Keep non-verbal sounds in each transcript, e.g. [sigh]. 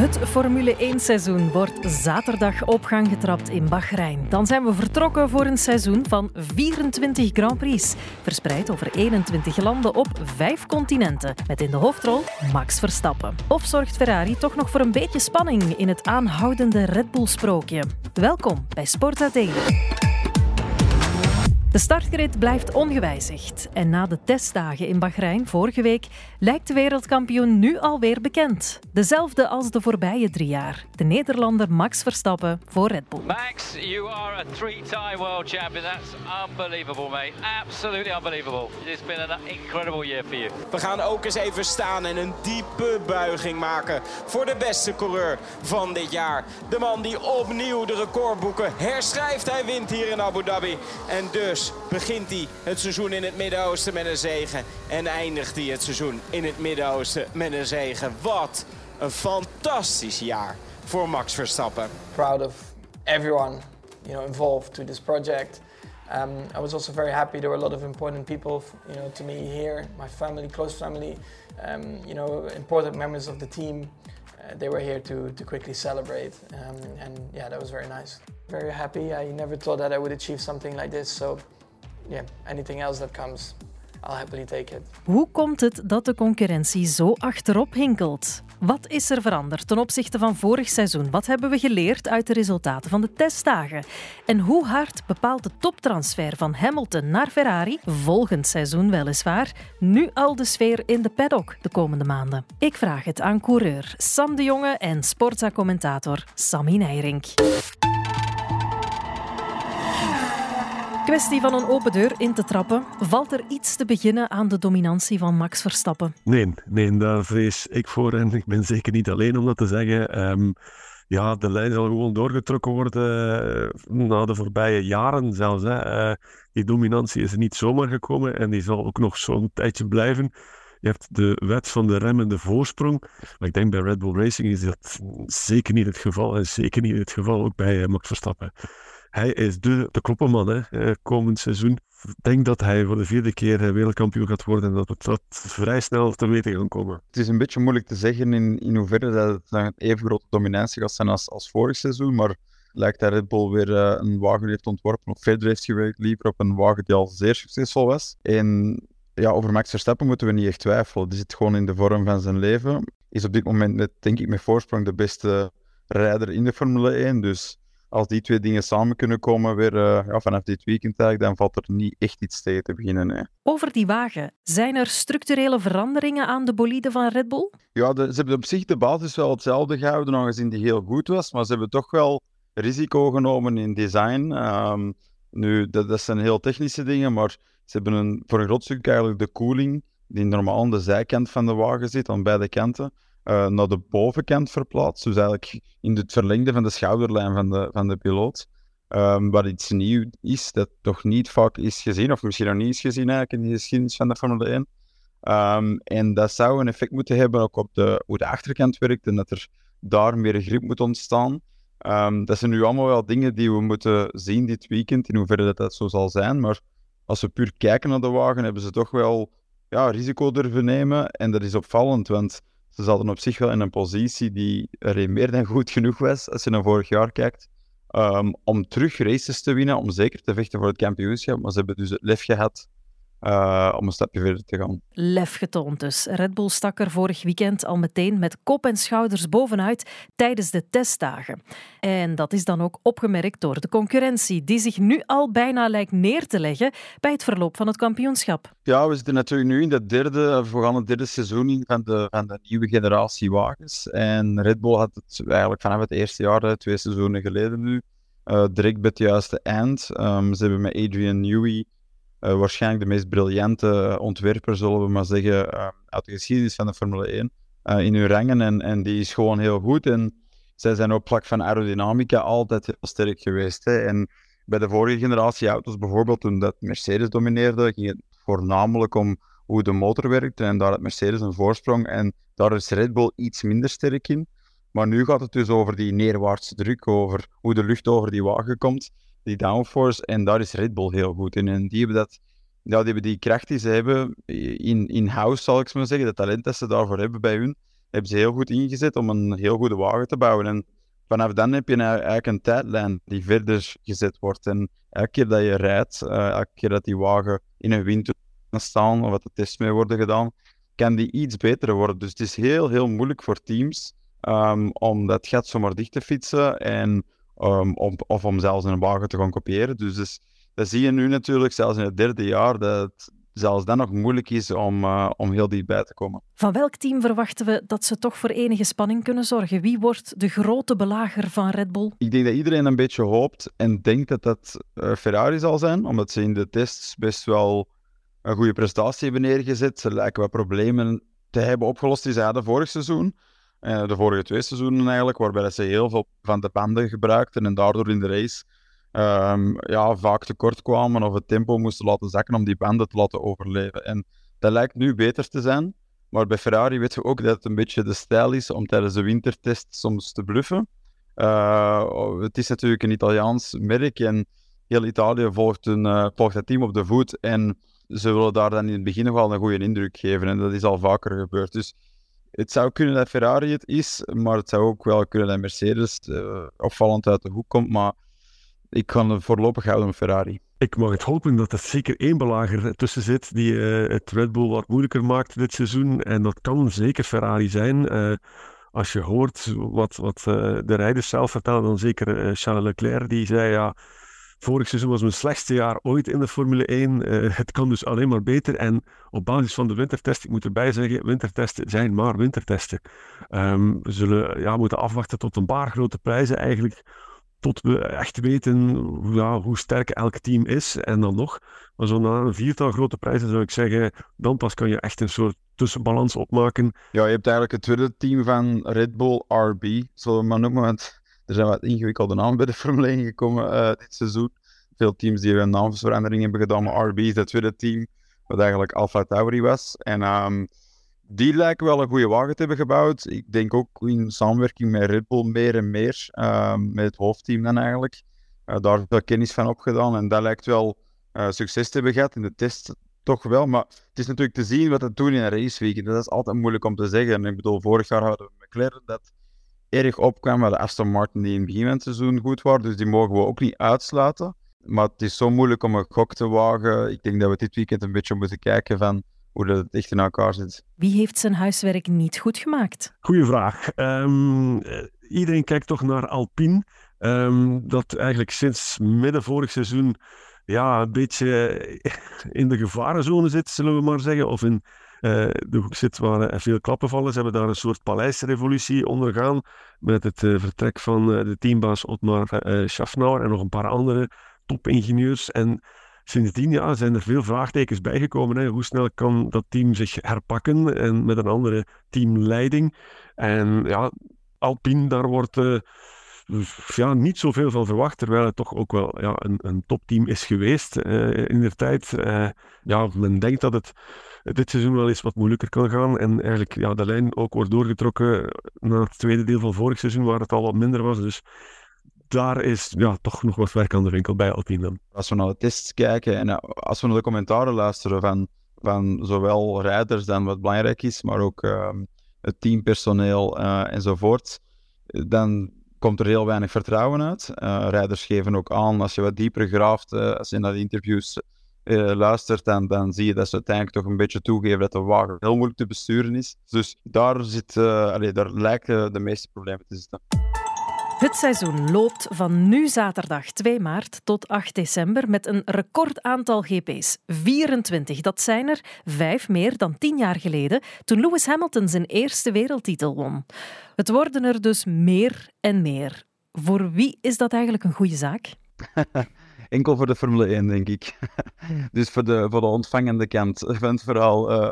Het Formule 1-seizoen wordt zaterdag op gang getrapt in Bahrein. Dan zijn we vertrokken voor een seizoen van 24 Grand Prix, verspreid over 21 landen op vijf continenten, met in de hoofdrol Max Verstappen. Of zorgt Ferrari toch nog voor een beetje spanning in het aanhoudende Red Bull-sprookje? Welkom bij Sport Daily. De startgrid blijft ongewijzigd. En na de testdagen in Bahrein vorige week lijkt de wereldkampioen nu alweer bekend. Dezelfde als de voorbije drie jaar. De Nederlander Max Verstappen voor Red Bull. Max, you are a three-time world champion. That's unbelievable, mate. Absolutely unbelievable. It's been an incredible year for you. We gaan ook eens even staan en een diepe buiging maken voor de beste coureur van dit jaar. De man die opnieuw de recordboeken herschrijft. Hij wint hier in Abu Dhabi. En dus begint hij het seizoen in het Midden-Oosten met een zegen. En eindigt hij het seizoen in het Midden-Oosten met een zegen. Wat een fantastisch jaar voor Max Verstappen. Proud of everyone you know, involved to this project. Um, I was also very happy. There were a lot of important people, you know, to me here, my family, close family, um, you know, important members of the team. They were here to, to quickly celebrate, um, and yeah, that was very nice. Very happy. I never thought that I would achieve something like this. So, yeah, anything else that comes, I'll happily take it. Hoe komt het dat de concurrentie zo achterop hinkelt? Wat is er veranderd ten opzichte van vorig seizoen? Wat hebben we geleerd uit de resultaten van de testdagen? En hoe hard bepaalt de toptransfer van Hamilton naar Ferrari, volgend seizoen weliswaar, nu al de sfeer in de paddock de komende maanden? Ik vraag het aan coureur Sam de Jonge en Sportza-commentator Sammy Nijrink. Kwestie van een open deur in te trappen. Valt er iets te beginnen aan de dominantie van Max Verstappen? Nee, nee daar vrees ik voor en ik ben zeker niet alleen om dat te zeggen. Um, ja, de lijn zal gewoon doorgetrokken worden uh, na de voorbije jaren zelfs. Hè. Uh, die dominantie is er niet zomaar gekomen en die zal ook nog zo'n tijdje blijven. Je hebt de wet van de remmende voorsprong. Maar ik denk bij Red Bull Racing is dat zeker niet het geval. En zeker niet het geval ook bij uh, Max Verstappen hij is de, de kloppenman hè, eh, komend seizoen. Ik denk dat hij voor de vierde keer eh, wereldkampioen gaat worden en dat het dat vrij snel te weten kan komen. Het is een beetje moeilijk te zeggen in, in hoeverre dat het een even grote dominantie gaat zijn als, als vorig seizoen, maar lijkt dat Red Bull weer uh, een wagen heeft ontworpen of verder heeft gewerkt, liever op een wagen die al zeer succesvol was. En ja, over Max Verstappen moeten we niet echt twijfelen. Die zit gewoon in de vorm van zijn leven. Is op dit moment, met, denk ik, met voorsprong de beste rijder in de Formule 1. Dus als die twee dingen samen kunnen komen weer uh, ja, vanaf dit weekend dan valt er niet echt iets tegen te beginnen. Over die wagen, zijn er structurele veranderingen aan de bolide van Red Bull? Ja, de, ze hebben op zich de basis wel hetzelfde gehouden, aangezien die heel goed was, maar ze hebben toch wel risico genomen in design. Um, nu, dat, dat zijn heel technische dingen, maar ze hebben een, voor een groot stuk eigenlijk de koeling, die normaal aan de zijkant van de wagen zit, aan beide kanten, uh, naar de bovenkant verplaatst. Dus eigenlijk in het verlengde van de schouderlijn van de, van de piloot. Um, wat iets nieuw is, dat toch niet vaak is gezien, of misschien nog niet is gezien eigenlijk in de geschiedenis van de Formule 1. Um, ehm, en dat zou een effect moeten hebben ook op de, hoe de achterkant werkt en dat er daar meer grip moet ontstaan. Um, dat zijn nu allemaal wel dingen die we moeten zien dit weekend, in hoeverre dat, dat zo zal zijn. Maar als we puur kijken naar de wagen, hebben ze toch wel ja, risico durven nemen. En dat is opvallend, want ze zaten op zich wel in een positie die er meer dan goed genoeg was, als je naar vorig jaar kijkt, um, om terug races te winnen, om zeker te vechten voor het kampioenschap. Maar ze hebben dus het lef gehad uh, om een stapje verder te gaan. Lef getoond dus. Red Bull stak er vorig weekend al meteen met kop en schouders bovenuit tijdens de testdagen. En dat is dan ook opgemerkt door de concurrentie, die zich nu al bijna lijkt neer te leggen bij het verloop van het kampioenschap. Ja, we zitten natuurlijk nu in het derde, we gaan het derde seizoen van de, van de nieuwe generatie wagens. En Red Bull had het eigenlijk vanaf het eerste jaar, twee seizoenen geleden nu, uh, direct bij het juiste eind. Um, ze hebben met Adrian Newey uh, waarschijnlijk de meest briljante ontwerper, zullen we maar zeggen, uh, uit de geschiedenis van de Formule 1 uh, eh, in hun rangen. En, en die is gewoon heel goed. En zij zijn op vlak van aerodynamica altijd heel sterk geweest. En bij de vorige generatie auto's bijvoorbeeld, toen dat Mercedes domineerde, ging het voornamelijk om hoe de motor werkte. En daar had Mercedes een voorsprong. En daar is Red Bull iets minder sterk in. Maar nu gaat het dus over die neerwaartse druk, over hoe de lucht over die wagen komt die downforce. En daar is Red Bull heel goed in. En die hebben, dat, die, hebben die kracht die ze hebben in, in house, zal ik maar zeggen. Dat talent dat ze daarvoor hebben bij hun. hebben ze heel goed ingezet om een heel goede wagen te bouwen. En vanaf dan heb je eigenlijk een tijdlijn die verder gezet wordt. En elke keer dat je rijdt, uh, elke keer dat die wagen in een wind staan of dat de tests mee worden gedaan, kan die iets beter worden. Dus het is heel, heel moeilijk voor teams um, om dat gat zomaar dicht te fietsen en, um, om, of om zelfs een wagen te gaan kopiëren. Dus, dus dat zie je nu natuurlijk, zelfs in het derde jaar, dat zelfs dan nog moeilijk is om, uh, om heel dichtbij te komen. Van welk team verwachten we dat ze toch voor enige spanning kunnen zorgen? Wie wordt de grote belager van Red Bull? Ik denk dat iedereen een beetje hoopt en denkt dat dat uh, Ferrari zal zijn, omdat ze in de tests best wel een goede prestatie hebben neergezet. Ze lijken wat problemen te hebben opgelost die ze hadden vorig seizoen. Uh, de vorige twee seizoenen eigenlijk, waarbij ze heel veel van de banden gebruikten en daardoor in de race um, ja, vaak tekort kwamen of het tempo moesten laten zakken om die banden te laten overleven. En dat lijkt nu beter te zijn. Maar bij Ferrari weten we ook dat het een beetje de stijl is om tijdens de wintertest soms te bluffen. Uh, het is natuurlijk een Italiaans merk en heel Italië volgt, een, uh, volgt het team op de voet. En ze willen daar dan in het begin wel een goede indruk geven. En dat is al vaker gebeurd. Dus het zou kunnen dat Ferrari het is, maar het zou ook wel kunnen dat Mercedes uh, opvallend uit de hoek komt. Maar ik kan voorlopig houden met Ferrari. Ik mag het hopen dat er zeker één belager tussen zit die uh, het Red Bull wat moeilijker maakt dit seizoen. En dat kan zeker Ferrari zijn. Uh, als je hoort wat, wat de rijders zelf vertellen, dan zeker Charles Leclerc, die zei ja, vorig seizoen was mijn slechtste jaar ooit in de Formule 1. het kan dus alleen maar beter. En op basis van de wintertest, ik moet erbij zeggen, wintertesten zijn maar wintertesten. Um, we zullen ja, moeten afwachten tot een paar grote prijzen eigenlijk tot we echt weten ja, hoe sterk elk team is. En dan nog, maar zo na een viertal grote prijzen zou ik zeggen, dan pas kan je echt een soort tussenbalans opmaken. Ja, je hebt eigenlijk het tweede team van Red Bull RB, zullen we maar noemen, want er zijn wat ingewikkelde namen bij de Formule 1 gekomen uh, dit seizoen. Veel teams die een naamsverandering hebben gedaan, maar RB is het tweede team, wat eigenlijk Alfa Tauri was. En um, die lijken wel een goede wagen te hebben gebouwd. Ik denk ook in samenwerking met Red Bull meer en meer, uh, met het hoofdteam dan eigenlijk. Uh, daar veel kennis van opgedaan en dat lijkt wel uh, succes te hebben gehad in de test toch wel. Maar het is natuurlijk te zien wat het doen in een raceweek. Dat is altijd moeilijk om te zeggen. En ik bedoel, vorig jaar hadden we McLaren dat erg opkwam, de Aston Martin die in het begin van het seizoen goed waren. Dus die mogen we ook niet uitsluiten. Maar het is zo moeilijk om een gok te wagen. Ik denk dat we dit weekend een beetje moeten kijken van hoe dat het echt in elkaar zit. Wie heeft zijn huiswerk niet goed gemaakt? Goeie vraag. Um, iedereen kijkt toch naar Alpine. Um, dat eigenlijk sinds midden vorig seizoen ja, een beetje in de gevarenzone zit, zullen we maar zeggen. Of in de hoek zit waar veel klappen vallen. Ze hebben daar een soort paleisrevolutie ondergaan. Met het uh, vertrek van uh, de teambaas Otmar Schaffnauer en nog een paar andere topingenieurs. En sindsdien ja, zijn er veel vraagtekens bijgekomen. Hè. Hoe snel kan dat team zich herpakken en met een andere teamleiding? En ja, Alpine, daar wordt ja, niet zoveel van verwacht, terwijl het toch ook wel ja, een, een topteam is geweest uh, in de tijd. Uh, ja, men denkt dat het dit seizoen wel eens wat moeilijker kan gaan en eigenlijk ja, de lijn ook wordt doorgetrokken naar het tweede deel van vorig seizoen, waar het al wat minder was. Dus daar is ja, toch nog wat werk aan de winkel bij Alpine. Als we naar de tests kijken en als we naar de commentaren luisteren van, van zowel rijders dan wat belangrijk is, maar ook uh, het teampersoneel enzovoort, dan komt er heel weinig vertrouwen uit. Uh, rijders geven ook aan, als je wat dieper graaft, als je naar de interviews luistert, dan, dan zie je dat ze uiteindelijk toch een beetje toegeven dat de wagen heel moeilijk te besturen is. Dus daar, zit, allee, daar lijken de meeste problemen te zitten. Het seizoen loopt van nu zaterdag 2 maart tot 8 december met een record aantal GP's. 24, dat zijn er vijf meer dan tien jaar geleden toen Lewis Hamilton zijn eerste wereldtitel won. Het worden er dus meer en meer. Voor wie is dat eigenlijk een goede zaak? [laughs] Enkel voor de Formule 1, denk ik. [laughs] dus voor de, voor de ontvangende kant [laughs] van uh,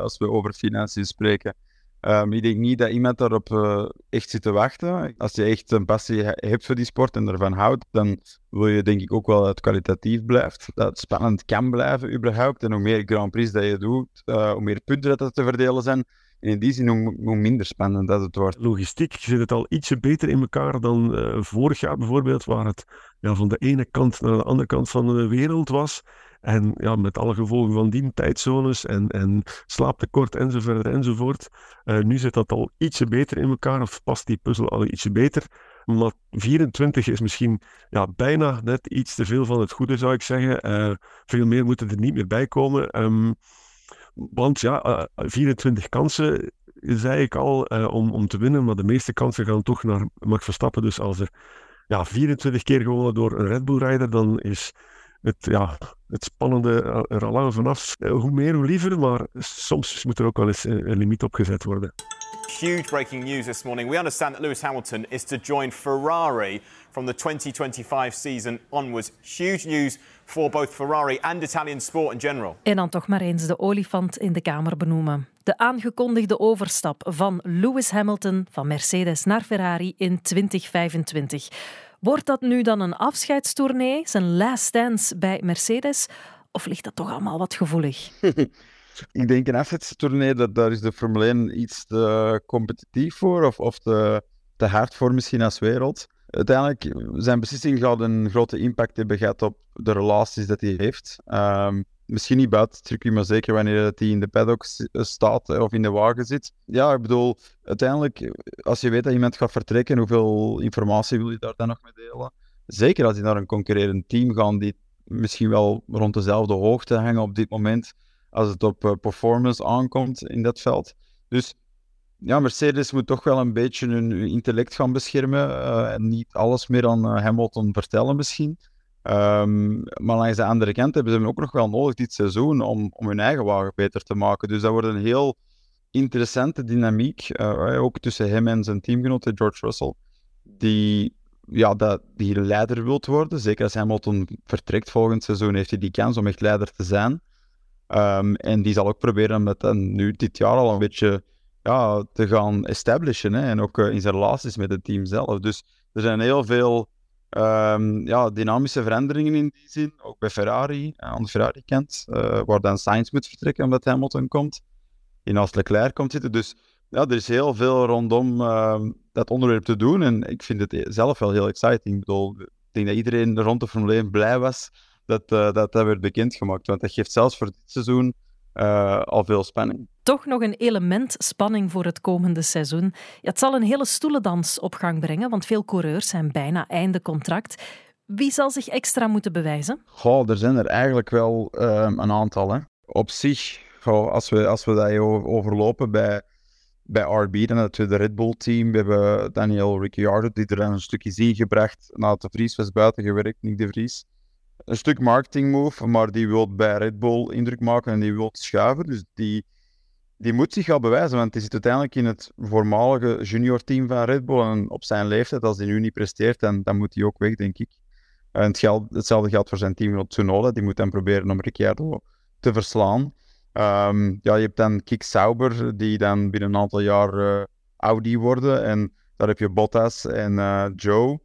als we over financiën spreken. Um, ik denk niet dat iemand daarop uh, echt zit te wachten. Als je echt een passie hebt voor die sport en ervan houdt, dan wil je denk ik ook wel dat het kwalitatief blijft. Dat het spannend kan blijven überhaupt. En hoe meer Grand Prix dat je doet, uh, hoe meer punten dat er te verdelen zijn. En in die zin hoe, minder spannend dat het wordt. Logistiek zit het al ietsje beter in elkaar dan uh, vorig jaar bijvoorbeeld, waar het van de ene kant naar de andere kant van de wereld was. En ja, met alle gevolgen van die tijdzones en, en slaaptekort enzovoort enzovoort. Uh, nu zit dat al ietsje beter in elkaar, of past die puzzel al ietsje beter. Maar 24 is misschien ja, bijna net iets te veel van het goede, zou ik zeggen. Uh, veel meer moeten er niet meer bij komen. Um, want ja, 24 eh, kansen, zei ik al, om, om te winnen. Maar de meeste kansen gaan toch naar Max Verstappen. Dus als er ja, 24 keer gewonnen door een Red Bull-rijder, dan is het, ja, het spannende er al lang vanaf. Eh, hoe meer, hoe liever, maar soms moet er ook wel eens eh, een limiet opgezet worden. Huge breaking news this morning. We understand that Lewis Hamilton is to join Ferrari from the 2025 season onwards. Huge news for both Ferrari and Italian sport in general. En dan toch maar eens de olifant in de kamer benoemen. De aangekondigde overstap van Lewis Hamilton van Mercedes naar Ferrari in 2025. Wordt dat nu dan een afscheidstournee, zijn last dance bij Mercedes? Of ligt dat toch allemaal wat gevoelig? [laughs] ik denk een afscheidstournee, dat, daar is de Formule 1 iets te competitief voor of, of te, hard voor misschien als wereld. Uiteindelijk, zijn beslissing gaat een grote impact hebben gehad op de relaties dat hij heeft. Um, misschien niet buiten het maar zeker wanneer hij in de paddock staat of in de wagen zit. Ja, ik bedoel, uiteindelijk, als je weet dat iemand gaat vertrekken, hoeveel informatie wil je daar dan nog mee delen? Zeker als je naar een concurrerend team gaat, die misschien wel rond dezelfde hoogte hangen op dit moment, als het op eh, performance aankomt in dat veld. Dus ja, Mercedes moet toch wel een beetje hun intellect gaan beschermen en niet alles meer aan Hamilton vertellen misschien. Um, maar langs de andere kant hebben ze hem ook nog wel nodig dit seizoen om, om hun eigen wagen beter te maken. Dus dat wordt een heel interessante dynamiek, uh, ook tussen hem en zijn teamgenoot George Russell, die, ja, dat, die leider wilt worden. Zeker als Hamilton vertrekt volgend seizoen, heeft hij die kans om echt leider te zijn. Um, en die zal ook proberen met en nu dit jaar al een beetje ja, te gaan establishen. Hè, en ook uh, in zijn relaties met het team zelf. Dus er zijn heel veel Um, ja, dynamische veranderingen in die zin. Ook bij Ferrari, aan de Ferrari kent, uh, waar dan Sainz moet vertrekken omdat Hamilton komt. In als Leclerc komt zitten. Dus ja, er is heel veel rondom uh, dat onderwerp te doen. En ik vind het zelf wel heel exciting. Ik bedoel, ik denk dat iedereen rond de Formule 1 blij was dat, uh, dat dat werd bekendgemaakt. Want dat geeft zelfs voor dit seizoen uh, al veel spanning. Toch nog een element spanning voor het komende seizoen. Ja, het zal een hele stoelendans op gang brengen, want veel coureurs zijn bijna einde contract. Wie zal zich extra moeten bewijzen? Goh, er zijn er eigenlijk wel um, een aantal. Hè. Op zich, goh, als, we, als we dat overlopen bij, bij RB, dan de Red Bull team. We hebben Daniel Ricciardo, die er een stukje is ingebracht. Nadat de Vries was buiten gewerkt, Nick de Vries een stuk marketing move, maar die wil bij Red Bull indruk maken en die wil schuiven. Dus die, die moet zich gaan bewijzen, want hij zit uiteindelijk in het voormalige junior team van Red Bull. En op zijn leeftijd, als hij nu niet presteert, dan, moet hij ook weg, denk ik. En het geld, hetzelfde geldt voor zijn team Tsunoda. Die moet dan proberen om Ricciardo te verslaan. Um, ja, je hebt dan Kik Sauber, die dan binnen een aantal jaar uh, Audi worden. En daar heb je Bottas en uh, Joe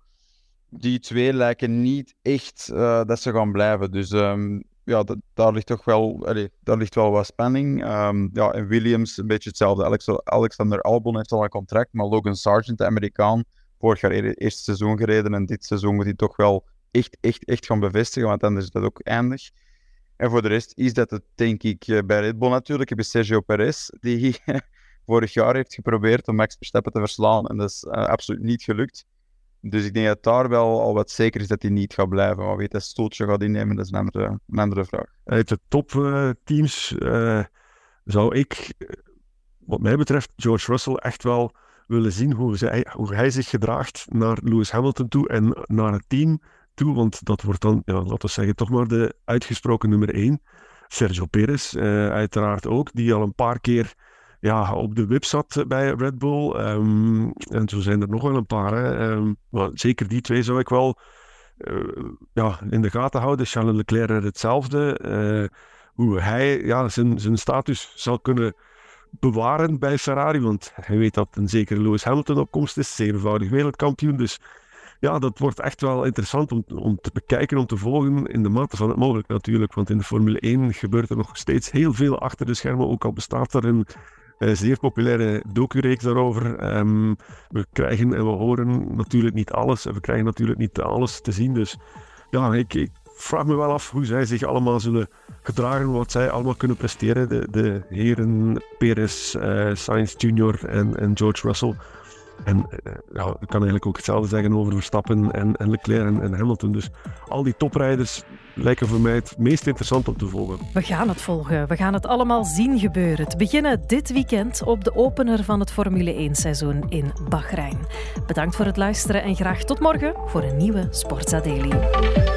die twee lijken niet echt uh, dat ze gaan blijven. Dus um, ja, daar ligt toch wel, daar ligt wel wat spanning. Um, ja, en Williams, een beetje hetzelfde. Alex, Alexander Albon heeft al een contract, maar Logan Sargent, de Amerikaan, vorig jaar e-, eerste seizoen gereden en dit seizoen moet hij toch wel echt, echt, echt gaan bevestigen, want anders is dat ook eindig. En voor de rest is dat het, denk ik, eh, bij Red Bull natuurlijk. Heb je Sergio Perez, die [laughs] vorig jaar heeft geprobeerd om Max Verstappen te verslaan en dat is uh, absoluut niet gelukt. Dus ik denk dat daar wel al wat zeker is dat hij niet gaat blijven. Maar weet dat stootje gaat innemen, dat is een andere, een andere vraag. Uit de topteams uh, zou ik, wat mij betreft, George Russell echt wel willen zien hoe, zij, hoe hij zich gedraagt naar Lewis Hamilton toe en naar het team toe. Want dat wordt dan, ja, laten we zeggen, toch maar de uitgesproken nummer één. Sergio Perez, uh, uiteraard ook, die al een paar keer ja, op de web zat bij Red Bull. Um, en zo zijn er nog wel een paar. Hè. Um, maar zeker die twee zou ik wel uh, ja, in de gaten houden. Charles Leclerc hetzelfde. Uh, hoe hij ja, zijn, zijn status zal kunnen bewaren bij Ferrari. Want hij weet dat een zekere Lewis Hamilton op komst is. Zevenvoudig wereldkampioen. Dus ja, dat wordt echt wel interessant om, om te bekijken, om te volgen. In de mate van het mogelijk natuurlijk. Want in de Formule 1 gebeurt er nog steeds heel veel achter de schermen. Ook al bestaat er een een eh, zeer populaire docureeks daarover. Um, we krijgen en we horen natuurlijk niet alles. En we krijgen natuurlijk niet alles te zien. Dus ja, ik, vraag me wel af hoe zij zich allemaal zullen gedragen, wat zij allemaal kunnen presteren. De, de heren Perez, uh, Sainz Jr. En, en George Russell. En ja, ik kan eigenlijk ook hetzelfde zeggen over Verstappen en, en Leclerc en, Hamilton. Dus al die toprijders lijken voor mij het meest interessant om te volgen. We gaan het volgen. We gaan het allemaal zien gebeuren. Het beginnen dit weekend op de opener van het Formule 1-seizoen in Bahrein. Bedankt voor het luisteren en graag tot morgen voor een nieuwe Sportza Daily.